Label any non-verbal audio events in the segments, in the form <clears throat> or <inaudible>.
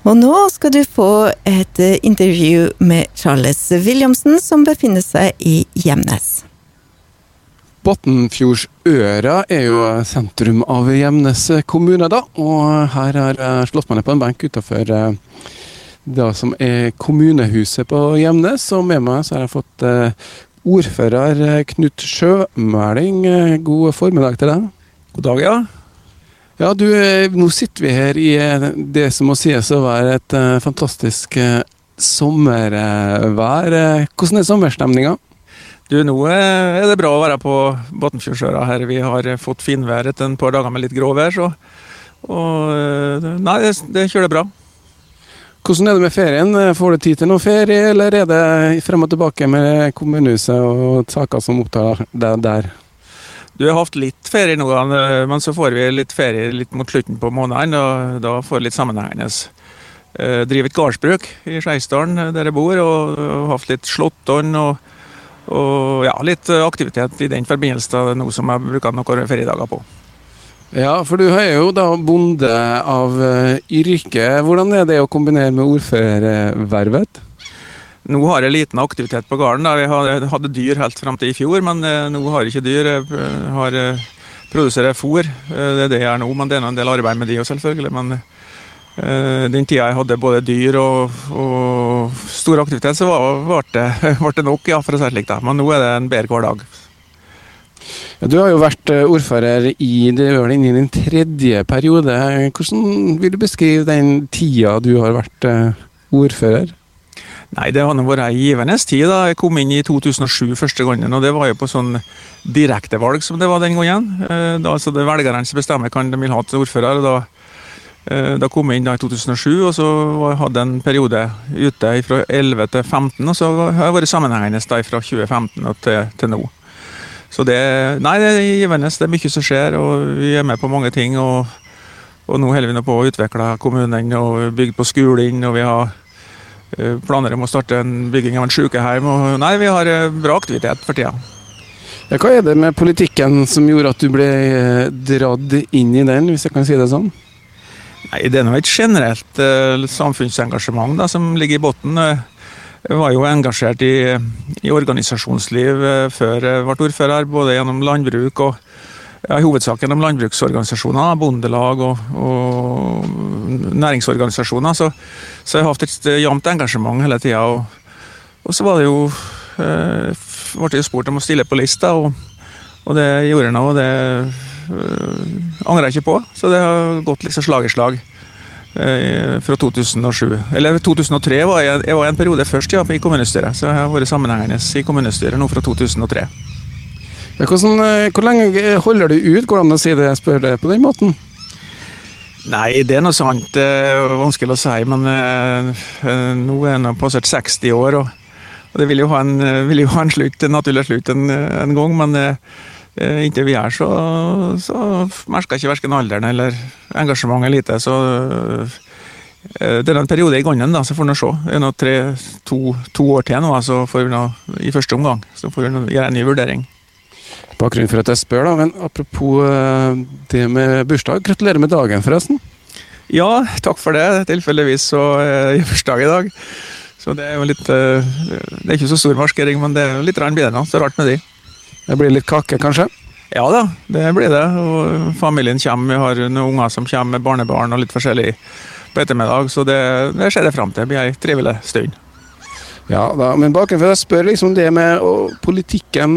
Og nå skal du få et intervju med Charles Williamsen, som befinner seg i Gjemnes. Botnfjordsøra er jo sentrum av Gjemnes kommune, da. Og her har jeg slått meg ned på en benk utafor det som er kommunehuset på Gjemnes. Og med meg så har jeg fått ordfører Knut Sjømæling. God formiddag til deg. God dag, ja. Ja, du, nå sitter vi her i det som må sies å være et fantastisk sommervær. Hvordan er sommerstemninga? Du, nå er det bra å være på Botnfjordsøra her. Vi har fått finvær etter en par dager med litt gråvær, så og, Nei, det, det kjører bra. Hvordan er det med ferien? Får du tid til noe ferie, eller er det frem og tilbake med kommunehuset og saker som opptar deg der? Du har hatt litt ferie nå, men så får vi litt ferie litt mot slutten på måneden. og Da får vi litt sammenhengende. Jeg driver et gårdsbruk i Skeisdalen der jeg bor, og hatt litt slåttånd og, og ja, litt aktivitet i den forbindelse nå som jeg bruker noen feriedager på. Ja, for du er jo da bonde av yrke. Hvordan er det å kombinere med ordførervervet? Nå har jeg liten aktivitet på gården. Jeg hadde dyr helt fram til i fjor, men nå har jeg ikke dyr. Jeg har, produserer fôr. Det er det jeg gjør nå, men det er en del arbeid med de òg, selvfølgelig. Men den tida jeg hadde både dyr og, og stor aktivitet, så ble det, <laughs> det nok, ja, for å si det slik. Men nå er det en bedre hverdag. Du har jo vært ordfører i det er inn i din tredje periode. Hvordan vil du beskrive den tida du har vært ordfører? Nei, det har nå vært ei givende tid. da. Jeg kom inn i 2007 første gangen, og det var jo på sånn direktevalg som det var den gangen. Da altså det er velgerne som bestemmer hvem de vil ha til ordfører. Da, da kom jeg inn da i 2007, og så hadde jeg en periode ute fra 11 til 15, og så har jeg vært sammenhengende da fra 2015 og til, til nå. Så det, nei, det er givende. Det er mye som skjer, og vi er med på mange ting. Og, og nå holder vi nå på å utvikle kommunen og bygge på skolen. og vi har planer om å starte en bygging av en sykehjem. Og nei, vi har bra aktivitet for tida. Ja, hva er det med politikken som gjorde at du ble dratt inn i den, hvis jeg kan si det sånn? Nei, Det er nå et generelt uh, samfunnsengasjement da, som ligger i bunnen. Jeg var jo engasjert i, i organisasjonsliv uh, før jeg ble ordfører, både gjennom landbruk og ja, i hovedsak gjennom landbruksorganisasjoner, bondelag og, og næringsorganisasjoner. Så, så, jeg har hatt et jevnt engasjement hele tida. Og, og, så var det jo eh, ble jeg spurt om å stille på lista, og, og det gjorde jeg nå. Og det eh, angrer jeg ikke på. Så det har gått liksom slag i slag eh, fra 2007. Eller 2003 var jeg, jeg var en periode først ja, i kommunestyret, så jeg har vært sammenhengende i kommunestyret nå fra 2003. Ja, hvordan, hvor lenge holder du ut? Går det an å si det jeg spør det på den måten? Nei, det er noe sant. Det er vanskelig å si. Men uh, nå er han passert 60 år, og, det vil jo ha en, vil jo ha en slutt, en naturlig slutt en, en gang. Men inntil vi er så, så merker ikke verken alderen eller engasjementet lite. Så det er en periode i gangen, da, så får vi se. Det er tre, to, to, år til nå, så får vi noe i første omgang. Så får vi gjøre en ny vurdering. Bakgrunnen for at jeg spør, da, men apropos det med bursdag. Gratulerer med dagen, forresten. Ja, takk for det. Tilfeldigvis så er det bursdag i dag. Så det er jo litt Det er ikke så stor markering, men det er litt det nå. Så rart med de. Det blir litt kake, kanskje? Ja da, det blir det. Og familien kommer. Vi har noen unger som kommer med barnebarn og litt forskjellig på ettermiddag, så det, det ser jeg fram til. Det blir ei trivelig stund. Ja da, men bakgrunnen for at jeg spør liksom det med politikken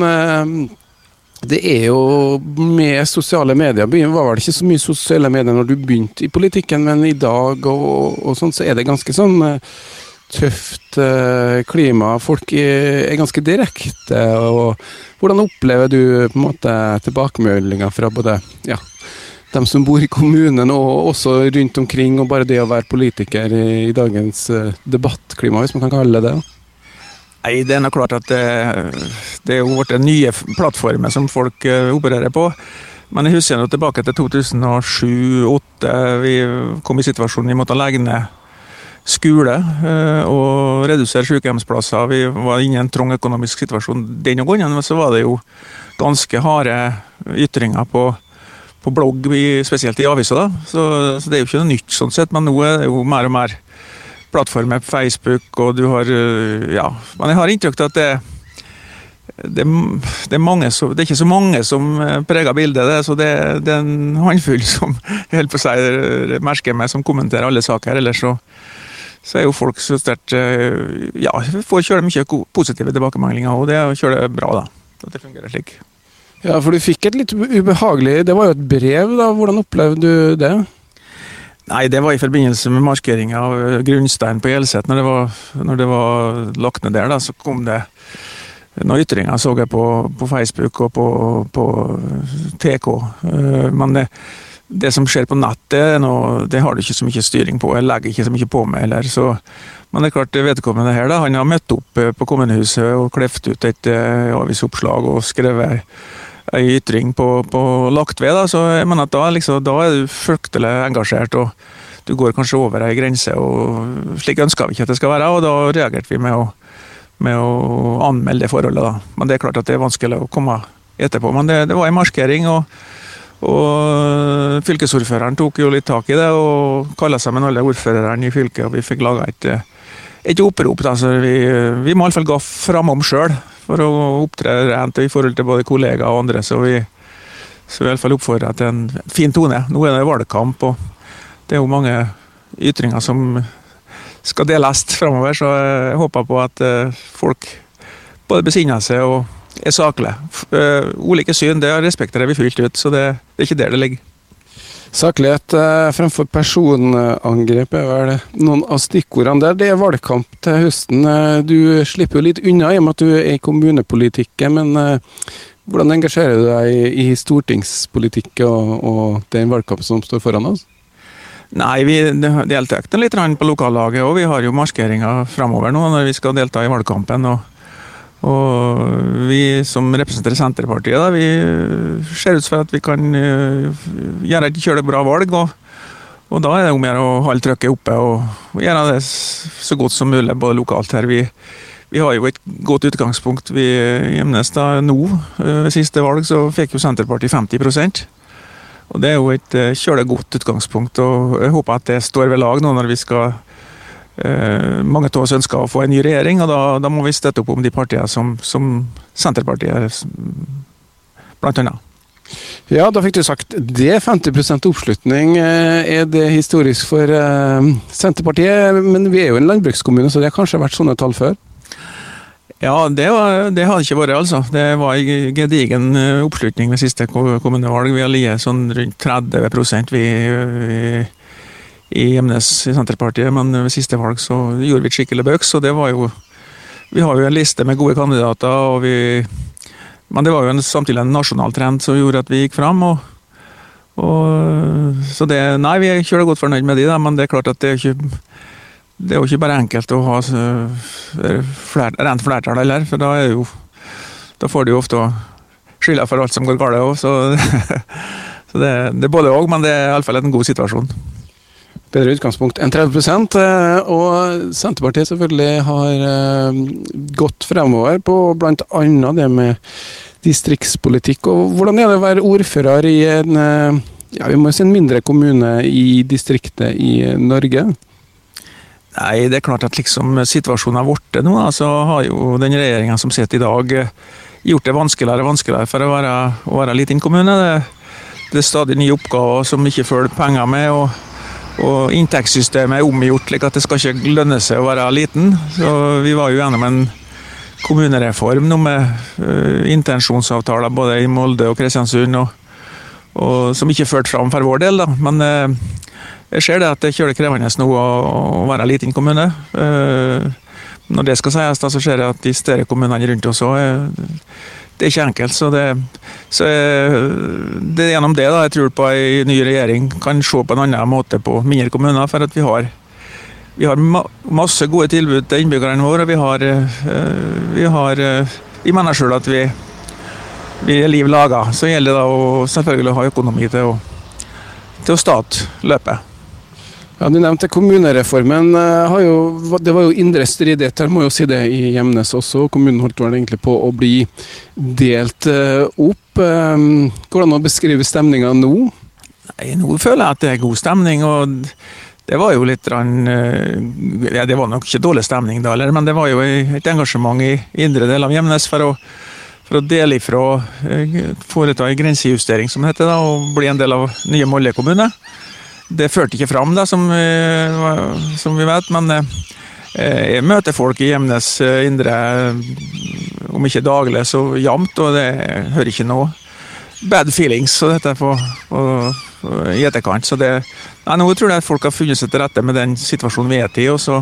det er jo med sosiale medier Det var vel ikke så mye sosiale medier når du begynte i politikken, men i dag og, og sånn, så er det ganske sånn tøft klima. Folk er, ganske direkte. og Hvordan opplever du på en måte tilbakemeldinger fra både ja, dem som bor i kommunen og også rundt omkring, og bare det å være politiker i, i dagens debattklima, hvis man kan kalle det det? Nei, det er nok klart at det, det er jo blitt nye plattformer som folk opererer på. Men jeg husker nå tilbake til 2007-2008. Vi kom i situasjonen vi måtte legge ned skole og redusere sykehjemsplasser. Vi var inne i en trang økonomisk situasjon den gangen, men så var det jo ganske harde ytringer på, på blogg, spesielt i aviser. Så, så, det er jo ikke noe nytt sånn sett, men nå er det jo mer og mer plattformer på Facebook, og du har Ja. Men jeg har inntrykk av at det det, det, er som, det, er ikke så mange som preger bildet, det, så det, er en håndfull <laughs> som jeg på å si, merker meg, som kommenterer alle saker. Ellers så, så er jo folk så sterkt Ja, får kjøre mye positive tilbakemeldinger, og det kjører bra, da. At det fungerer slik. Ja, for du fikk et litt ubehagelig Det var jo et brev, da. Hvordan opplevde du det? Nei, det var i forbindelse med markeringa av grunnsteinen på Hjelset. Når, når det var lagt ned der, da, så kom det noen ytringer, så jeg på, på Facebook og på, på TK. Eh, men det, det, som skjer på nettet, det har du ikke så mye styring på. Jeg legger ikke så mye på meg heller. Så, men det er klart, vedkommende her da, han har møtt opp eh, på kommunehuset og kleft ut et avisoppslag og skrevet ei ytring på, på lagt ved. Da. Så jeg mener at da, liksom, da, er du fryktelig engasjert, og du går kanskje over ei grense. og Slik ønsker vi ikke at det skal være, og da reagerte vi med å, med å anmelde det forholdet. Da. Men det er klart at det er vanskelig å komme etterpå. Men det, det var en markering. og og Fylkesordføreren tok jo litt tak i det og kalla sammen alle ordførerne i fylket. og Vi fikk laga et, et opprop. Da, så vi, vi må iallfall gå framom sjøl for å opptre rent i forhold til både kollegaer og andre. Så vi, så i hvert fall oppfordrer til en fin tone. Nå er det valgkamp, og det er jo mange ytringer som skal deles framover, så jeg håper på at eh, folk både besinner seg og er saklige. Uh, ulike syn det respekterer vi fullt ut, så det, det er ikke der det ligger. Saklighet eh, fremfor personangrep er vel noen av stikkordene der. Det er valgkamp til høsten. Eh, du slipper jo litt unna i og med at du er i kommunepolitikken, men eh, hvordan engasjerer du deg i stortingspolitikk og, og den valgkampen som står foran oss? Nei, vi deltar litt på lokallaget, og vi har jo markeringer framover nå når vi skal delta i valgkampen. og og vi som representerer Senterpartiet, da, vi ser ut for at vi kan uh, gjøre et kjølig bra valg. Og, og, da er det om å holde trykket oppe og, gjøre det så godt som mulig, både lokalt her. Vi, vi har jo et godt utgangspunkt. Vi I Gjemnes nå, ved siste valg, så fikk jo Senterpartiet 50% og Det er jo et kjølig godt utgangspunkt. og Jeg håper at det står ved lag nå når vi skal Eh, mange av oss ønsker å få en ny regjering, og da, da må vi støtte opp om de partiene som, som Senterpartiet, blant annet. Ja, da fikk du sagt det. 50 oppslutning. Eh, er det historisk for Senterpartiet? Men vi er jo en landbrukskommune, så det har kanskje vært sånne tall før? Ja, det, var, det har det ikke vært, altså. Det var en gedigen oppslutning ved siste kommunevalg. Vi har ligget sånn rundt 30 vi, vi i Emnes i Senterpartiet, men ved siste valg så gjorde vi et skikkelig bøks, og det var jo Vi har jo en liste med gode kandidater, og vi Men det var jo en, samtidig en nasjonal trend som gjorde at vi gikk fram. og, og så det Nei, vi er kjølig godt fornøyd med de, da, men det er klart at det er ikke det er jo ikke bare enkelt å ha fler, rent flertall heller, for da er jo Da får du jo ofte skylda for alt som går galt òg, så, <laughs> så det, det, er både òg, men det er iallfall en god situasjon bedre utgangspunkt enn 30% eh, Og Senterpartiet selvfølgelig har eh, gått fremover på bl.a. det med distriktspolitikk. Og hvordan er det å være ordfører i en, eh, ja, vi må si en mindre kommune i distriktet i Norge? Nei, det er klart at liksom situasjonen har blitt nå, så har jo den regjeringa som sitter i dag, gjort det vanskeligere og vanskeligere for å være, å være liten kommune. Det, det er stadig nye oppgaver som ikke følger penger med. og og inntektssystemet er omgjort slik at det skal ikke lønne seg å være liten. Så vi var jo gjennom en kommunereform nå med uh, intensjonsavtaler både i Molde og Kristiansund, og, og, som ikke førte fram for vår del. Da. Men uh, jeg ser det at det er krevende nå å, å være liten kommune. Uh, når det skal sies, da, så ser jeg at de større kommunene rundt oss òg det er ikke enkelt. Så det, så det er gjennom det da, jeg tror på en ny regjering kan se på en annen måte på mindre kommuner. For at vi har, vi har masse gode tilbud til innbyggerne våre. Vi har, eh, vi har eh, Vi mener sjøl at vi, vi er liv laga. Så gjelder det å selvfølgelig ha økonomi til å, til å starte løpet. Ja, Du nevnte kommunereformen. Eh, jo, det var jo indre stridigheter, må jo si det, i Gjemnes også. Kommunen holdt vel egentlig på å bli delt eh, opp. Hvordan å beskrive stemninga nå? Nei, Nå føler jeg at det er god stemning. og det var jo litt ja, Det var nok ikke dårlig stemning da, men det var jo et engasjement i indre del av Gjemnes for å for å dele ifra eh, foreta en grensejustering, som det heter, da, og bli en del av nye Molde kommune. Det førte ikke fram, da, som, eh, som vi vet, men eh, jeg møter folk i Gjemnes indre, om ikke daglig, så jevnt, og det hører ikke noe bad feelings så dette på, på, på, i etterkant. Så det, nei, nå tror jeg folk har funnet seg til rette med den situasjonen vi er i, og så,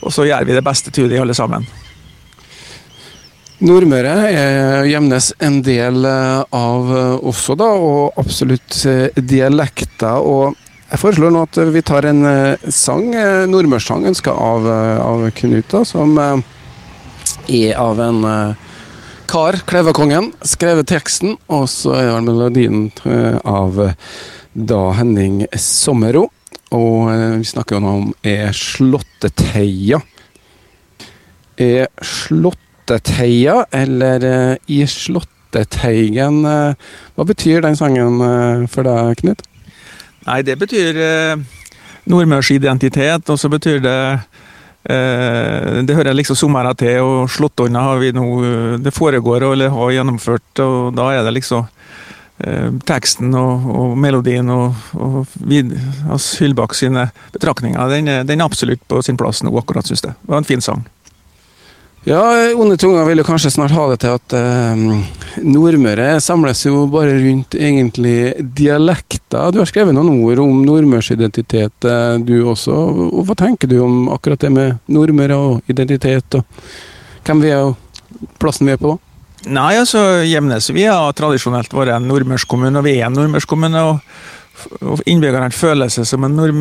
og så gjør vi det beste til det, alle sammen. Nordmøre er Gjemnes en del eh, av eh, også, da, og absolutt eh, dialekter. og jeg foreslår nå at vi tar en sang, nordmørssang ønska av, av Knuta, som er av en kar, Klevakongen, skrevet teksten, og så er det melodien av da Henning Sommero. Og vi snakker jo nå om Er slåtteteia. Er Slåtteteia, eller I Slåtteteigen. Hva betyr den sangen for deg, Knut? Nei, det betyr uh, nordmørsidentitet, og så betyr det det hører liksom sommeren til, og Slåttonna har vi nå Det foregår eller har gjennomført, og da er det liksom teksten og, og melodien og, og vid, altså Hyllbakk sine betraktninger, den, den, er absolutt på sin plass nå, akkurat, syns jeg. Det var en fin sang. Ja, Onde tunger vil jo kanskje snart ha det til at eh, Nordmøre samles jo bare rundt egentlig dialekter. Du har skrevet noen ord om nordmørsidentitet, eh, du også. Og hva tenker du om akkurat det med Nordmøre og identitet, og hvem vi er og plassen vi er på? Nei, altså Gjemnes vi har tradisjonelt vært en nordmørskommune, og vi er en nordmørskommune. og, og Innbyggerne føler seg som en nord,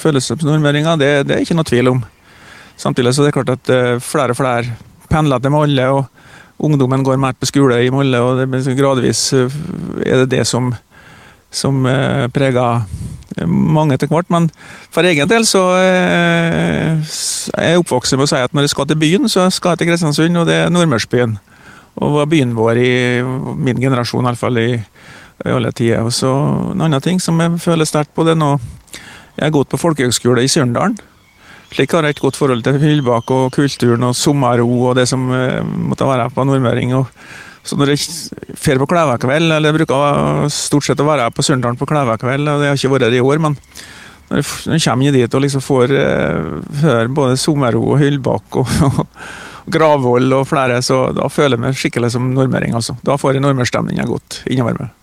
føler seg som nordmøringer, det, det er ikke noe tvil om. Samtidig så er det klart at eh, flere og flere pendler til Molde, og ungdommen går mer på skole i Molde, og det, gradvis eh, er det det som, som eh, preger mange etter hvert. Men for egen del så er jeg oppvokst med å si at når jeg skal til byen, så skal jeg til Kristiansund, og det er nordmørsbyen. Og var byen vår i min generasjon, iallfall i, i alle tider. Og så en annen ting som jeg føler sterkt på, det er nå Jeg har gått på folkehøgskole i Surndalen. Slik har jeg et godt forhold til Hyllbakk og kulturen og sommerro og det som uh, måtte være på nordmøring. Så når jeg drar på Klævakveld, eller jeg bruker stort sett å være på Surndalen på Klævakveld, og det har ikke vært det i år, men når jeg kommer dit og liksom får uh, høre både sommerro og Hyllbakk og, <laughs> og Gravvoll og flere, så da føler jeg meg skikkelig som nordmøring. altså. Da får jeg nordmørstemninga godt innover meg.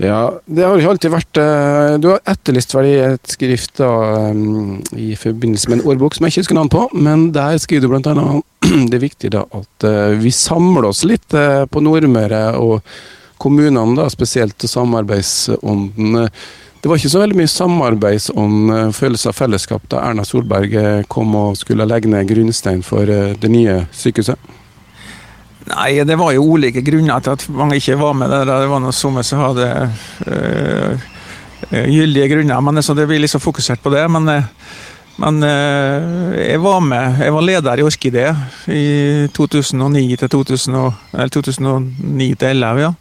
Ja, det har ikke alltid vært eh, Du har etterlyst vel i et skrift da, mm, i forbindelse med en årbok som jeg ikke husker navnet på, men der skriver du bl.a. <clears throat> det er viktig da at eh, vi samler oss litt eh, på Nordmøre og kommunene, da, spesielt samarbeidsånden. Det var ikke så veldig mye samarbeidsånd, følelse av fellesskap, da Erna Solberg kom og skulle legge ned grunnstein for det nye sykehuset? Nei, det var jo ulike grunner til at mange ikke var med der. Det var noen som hadde øh, gyldige grunner. Men så det blir liksom fokusert på det. Men, men øh, jeg var med. Jeg var leder i Orkidé i 2009 til 2000, eller 2009 til 2011. Ja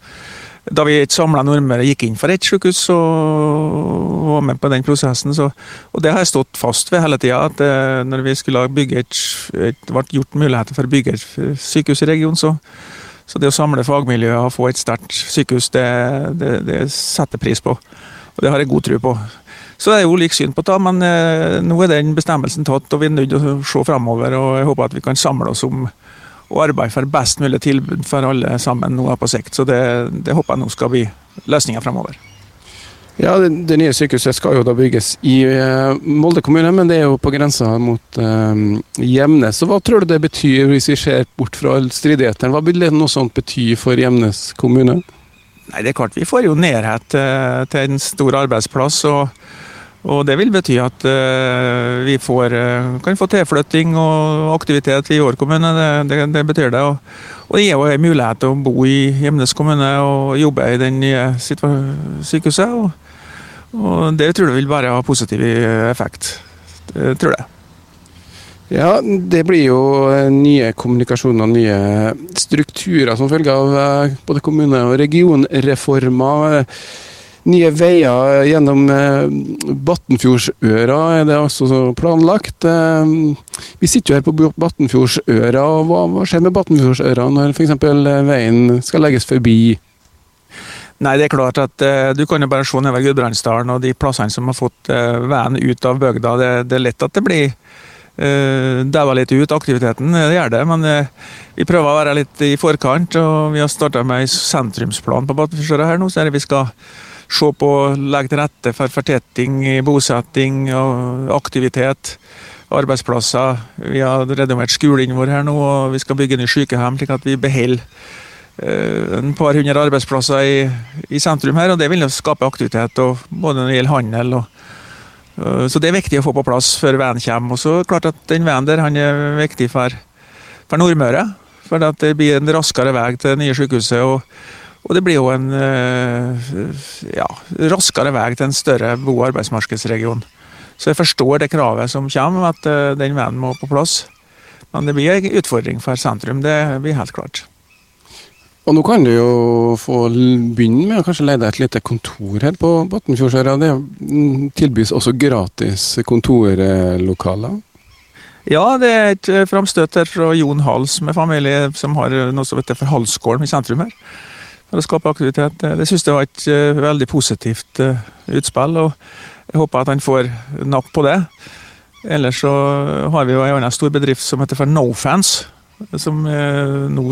da vi et samla Nordmøre gikk inn for ett sykehus og var med på den prosessen. Så, og det har jeg stått fast ved hele tida. At eh, når vi skulle bygge et, et, ble gjort muligheter for å bygge et sykehus i regionen, så, så det å samle fagmiljøet og få et sterkt sykehus, det, det, det setter pris på. Og det har jeg god tro på. Så det er jo ulikt syn på det, men eh, nå er den bestemmelsen tatt, og vi er nødt til å se fremover. Og jeg håper at vi kan samle oss om og arbeide for best mulig tilbud for alle sammen nå på sikt. Så det, det håper jeg nå skal bli løsninga fremover. Ja, det, det, nye sykehuset skal jo da bygges i uh, Molde kommune, men det er jo på grensa mot uh, Gjemnes. Så hva tror du det betyr, hvis vi ser bort fra stridighetene? Hva vil det noe sånt bety for Gjemnes kommune? Nei, det er klart Vi får jo nærhet uh, til en stor arbeidsplass. og og Det vil bety at uh, vi får, uh, kan få tilflytting og aktivitet i År kommune. Det, det, det, betyr det. Og, og det gir jo en mulighet til å bo i Gjemnes kommune og jobbe i den nye sykehuset. Og, Og det tror jeg vil bare ha positiv effekt. Det tror jeg. Ja, det blir jo nye kommunikasjoner, nye strukturer som følge av eh, både kommune- og regionreformer. Nye veier gjennom eh, Batnfjordsøra er det altså planlagt. Eh, vi sitter jo her på Battenfjordsøra, og hva, skjer med Battenfjordsøra når f.eks. veien skal legges forbi? Nei, det er klart at eh, Du kan jo bare se nedover Gudbrandsdalen og de plassene som har fått eh, veien ut av bygda. Det, det, er lett at det blir eh, daua litt ut, aktiviteten. Det gjør det. Men eh, vi prøver å være litt i forkant. og Vi har starta med en sentrumsplan på Battenfjordsøra her nå. så er det vi skal se på legge til rette for fortetting, bosetting og aktivitet. Arbeidsplasser. Vi har renovert skolen vår her nå, og vi skal bygge ny sykehjem, slik at vi beholder eh, en par hundre arbeidsplasser i, i, sentrum her. og Det vil jo skape aktivitet, og både når det gjelder handel. Og, uh, så Det er viktig å få på plass før veien kommer. Og så klart at Den veien der han er viktig for, for Nordmøre. For at det blir en raskere vei til det nye sykehuset. og og det blir jo en eh, ja, raskere vei til en større bo- og arbeidsmarkedsregion. Så jeg forstår det kravet som kommer, at eh, den veien må på plass. Men det blir en utfordring for sentrum, det blir helt klart. Og nå kan du jo få begynne med å kanskje leie deg et lite kontor her på Botnfjordsøra. Det tilbys også gratis kontorlokaler. Ja, det er et framstøt her fra Jon Hals med familie, som har noe som heter for Halsgården i sentrum her for å skape aktivitet. Det synes jeg var et uh, veldig positivt uh, utspill, og jeg håper at han får napp på det. Ellers så har vi jo en annen stor bedrift som heter for Nofans, som nå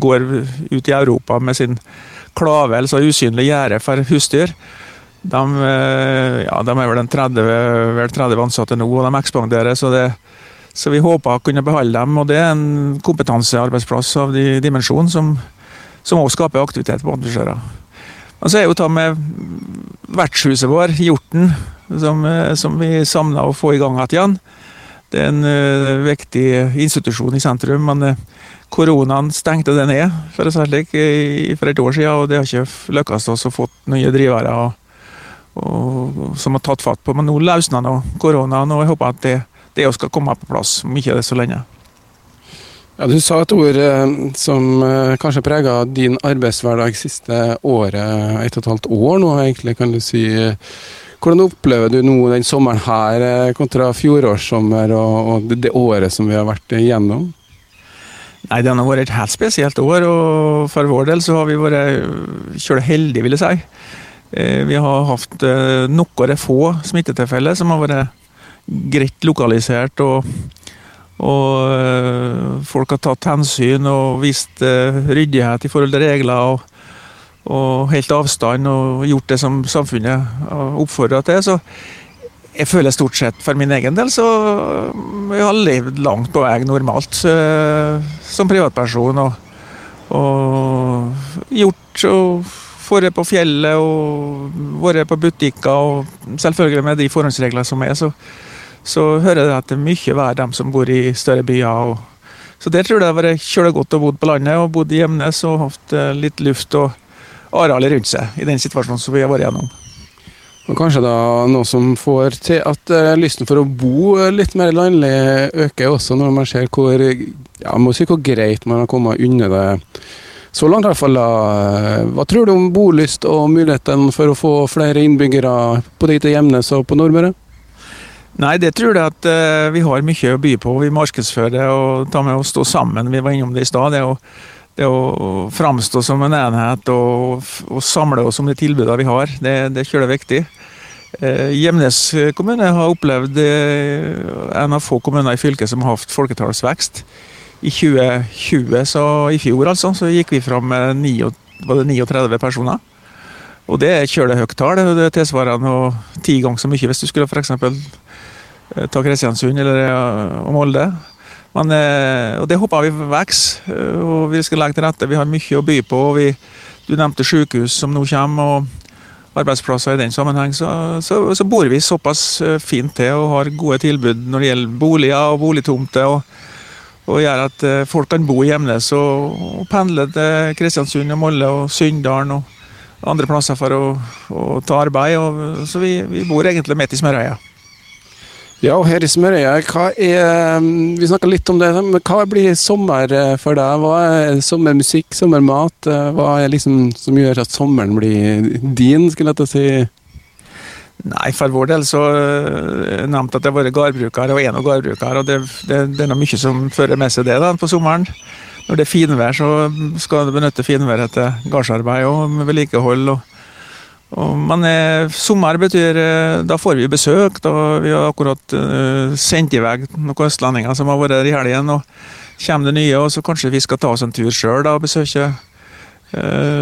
går ut i Europa med sin klave, altså usynlig gjerde for husdyr. De, ja, de er vel 30, vel 30 ansatte nå, og de ekspanderer. så det så vi håper å kunne beholde dem, og det er en kompetansearbeidsplass av de dimensjonen som, som også skaper aktivitet på Andresjøra. Og så er jo ta med vertshuset vår, Hjorten, som, eh, som vi savner å få i gang igjen. Det er en uh, viktig institusjon i sentrum, men uh, koronaen stengte det ned for, særlig, i, for et år siden, og det har ikke lykkes oss å få nye drivere og, og, som har tatt fatt på. Men nå løsner koronaen, og jeg håper at det, det skal komme på plass om ikke det er så lenge. Ja, Du sa et ord eh, som eh, kanskje prega din arbeidshverdag siste året, ett og et halvt år nå egentlig, kan du si. Hvordan opplever du nå den sommeren her eh, kontra fjorårssommer og, det, året som vi har vært igjennom? Nei, Det har vært et helt spesielt år, og for vår del så har vi vært kjølig heldige, vil jeg si. Vi har hatt noen få smittetilfeller som har vært greit lokalisert. og og øh, folk har tatt hensyn og vist øh, ryddighet i forhold til regler. Og, og helt avstand og gjort det som samfunnet oppfordrer til. Så jeg føler stort sett for min egen del så øh, jeg har levd langt på vei normalt som privatperson. Og, og gjort og vært på fjellet og vært på butikker, og selvfølgelig med de forhåndsregler som er. så så hører jeg at det er mye vær dem som bor i større byer. så det tror jeg det har vært kjølig godt å bo på landet og bodd i Gjemnes og hatt eh, litt luft og areal rundt seg i den situasjonen som vi har vært gjennom. Og Kanskje da noe som får til at uh, lysten for å bo litt mer landlig øker også, når man ser hvor, ja, må si hvor greit man har kommet unna det så langt. i hvert fall. Hva tror du om bolyst og muligheten for å få flere innbyggere på dit til Gjemnes og på Nordmøre? Nei, det tror jeg at uh, vi har mye å by på. Vi markedsfører og tar med å stå sammen. Vi var innom det i stad. Det, det, å framstå som en enhet og, og samle oss om de tilbudene vi har, det, det er viktig. Uh, kommune har opplevd uh, en av få kommuner i fylket som har hatt folketallsvekst. I 2020, så i fjor altså, så gikk vi fram med 9, 39 personer. Og det er kjølig høyt tall. Det tilsvarer ti ganger så mye hvis du skulle f.eks. Eh, ta Kristiansund eller og Molde. Men, eh, og det håper vi vokser, eh, og vi skal legge til rette. Vi har mye å by på. og vi, Du nevnte sykehus som nå kommer, og arbeidsplasser i den sammenheng. Så, så, så bor vi såpass fint til og har gode tilbud når det gjelder boliger og boligtomter. og og gjør at folk kan bo i Hjemnes og, og pendle til Kristiansund og Molde og Sunndalen og andre plasser for å, å ta arbeid. Og, så vi, vi bor egentlig midt i smørøyet. Ja, og her i Smørøya, hva er Vi snakka litt om det, men hva blir sommer eh, for deg? Hva er sommermusikk, sommermat? Eh, hva er liksom som gjør at sommeren blir din, skulle jeg til å si? Nei, for vår del så uh, nevnte at jeg har vært gårdbruker og er nå gårdbruker. Og det, det, det er mye som fører med seg det da, på sommeren. Når det er finvær, så skal du benytte finværet til gardsarbeid og vedlikehold. og, men eh, sommer betyr eh, Da får vi besøk. Da vi har akkurat eh, sendt i vei noen østlendinger som har vært her i helgen. og Kommer det nye, og så kanskje vi skal ta oss en tur sjøl og besøke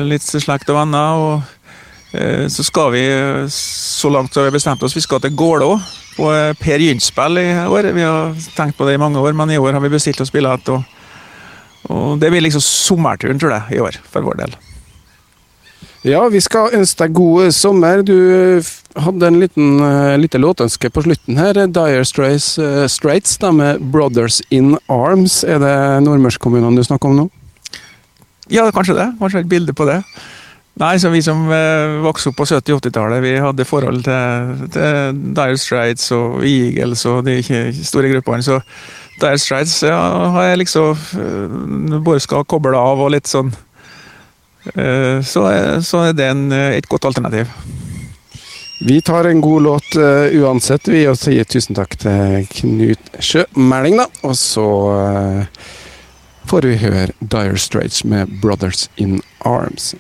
litt slekt og venner. og Så skal vi, så langt har vi bestemt oss, vi skal til Gålå på Per Gynt-spill i år. Vi har tenkt på det i mange år, men i år har vi bestilt oss billett. Og, og det blir liksom sommerturen, tror jeg, i år, for vår del. Ja, vi skal ønske deg god sommer. Du hadde en liten uh, lite låtønske på slutten her. Dire Straits, uh, Straits da, med 'Brothers In Arms'. Er det nordmørskommunene du snakker om nå? Ja, kanskje det. Kanskje et bilde på det. Nei, så Vi som uh, vokste opp på 70- 80-tallet, vi hadde forhold til, til Dire Straits og Eagles og de store gruppene. så Dire Straits ja, har jeg liksom bare skal koble av og litt sånn Eh, så, så er det en, eh, et godt alternativ. Vi tar en god låt uh, uansett, vi, og sier tusen takk til Knut Sjømeling, da. Og så uh, får vi høre Dire Straits med 'Brothers In Arms'.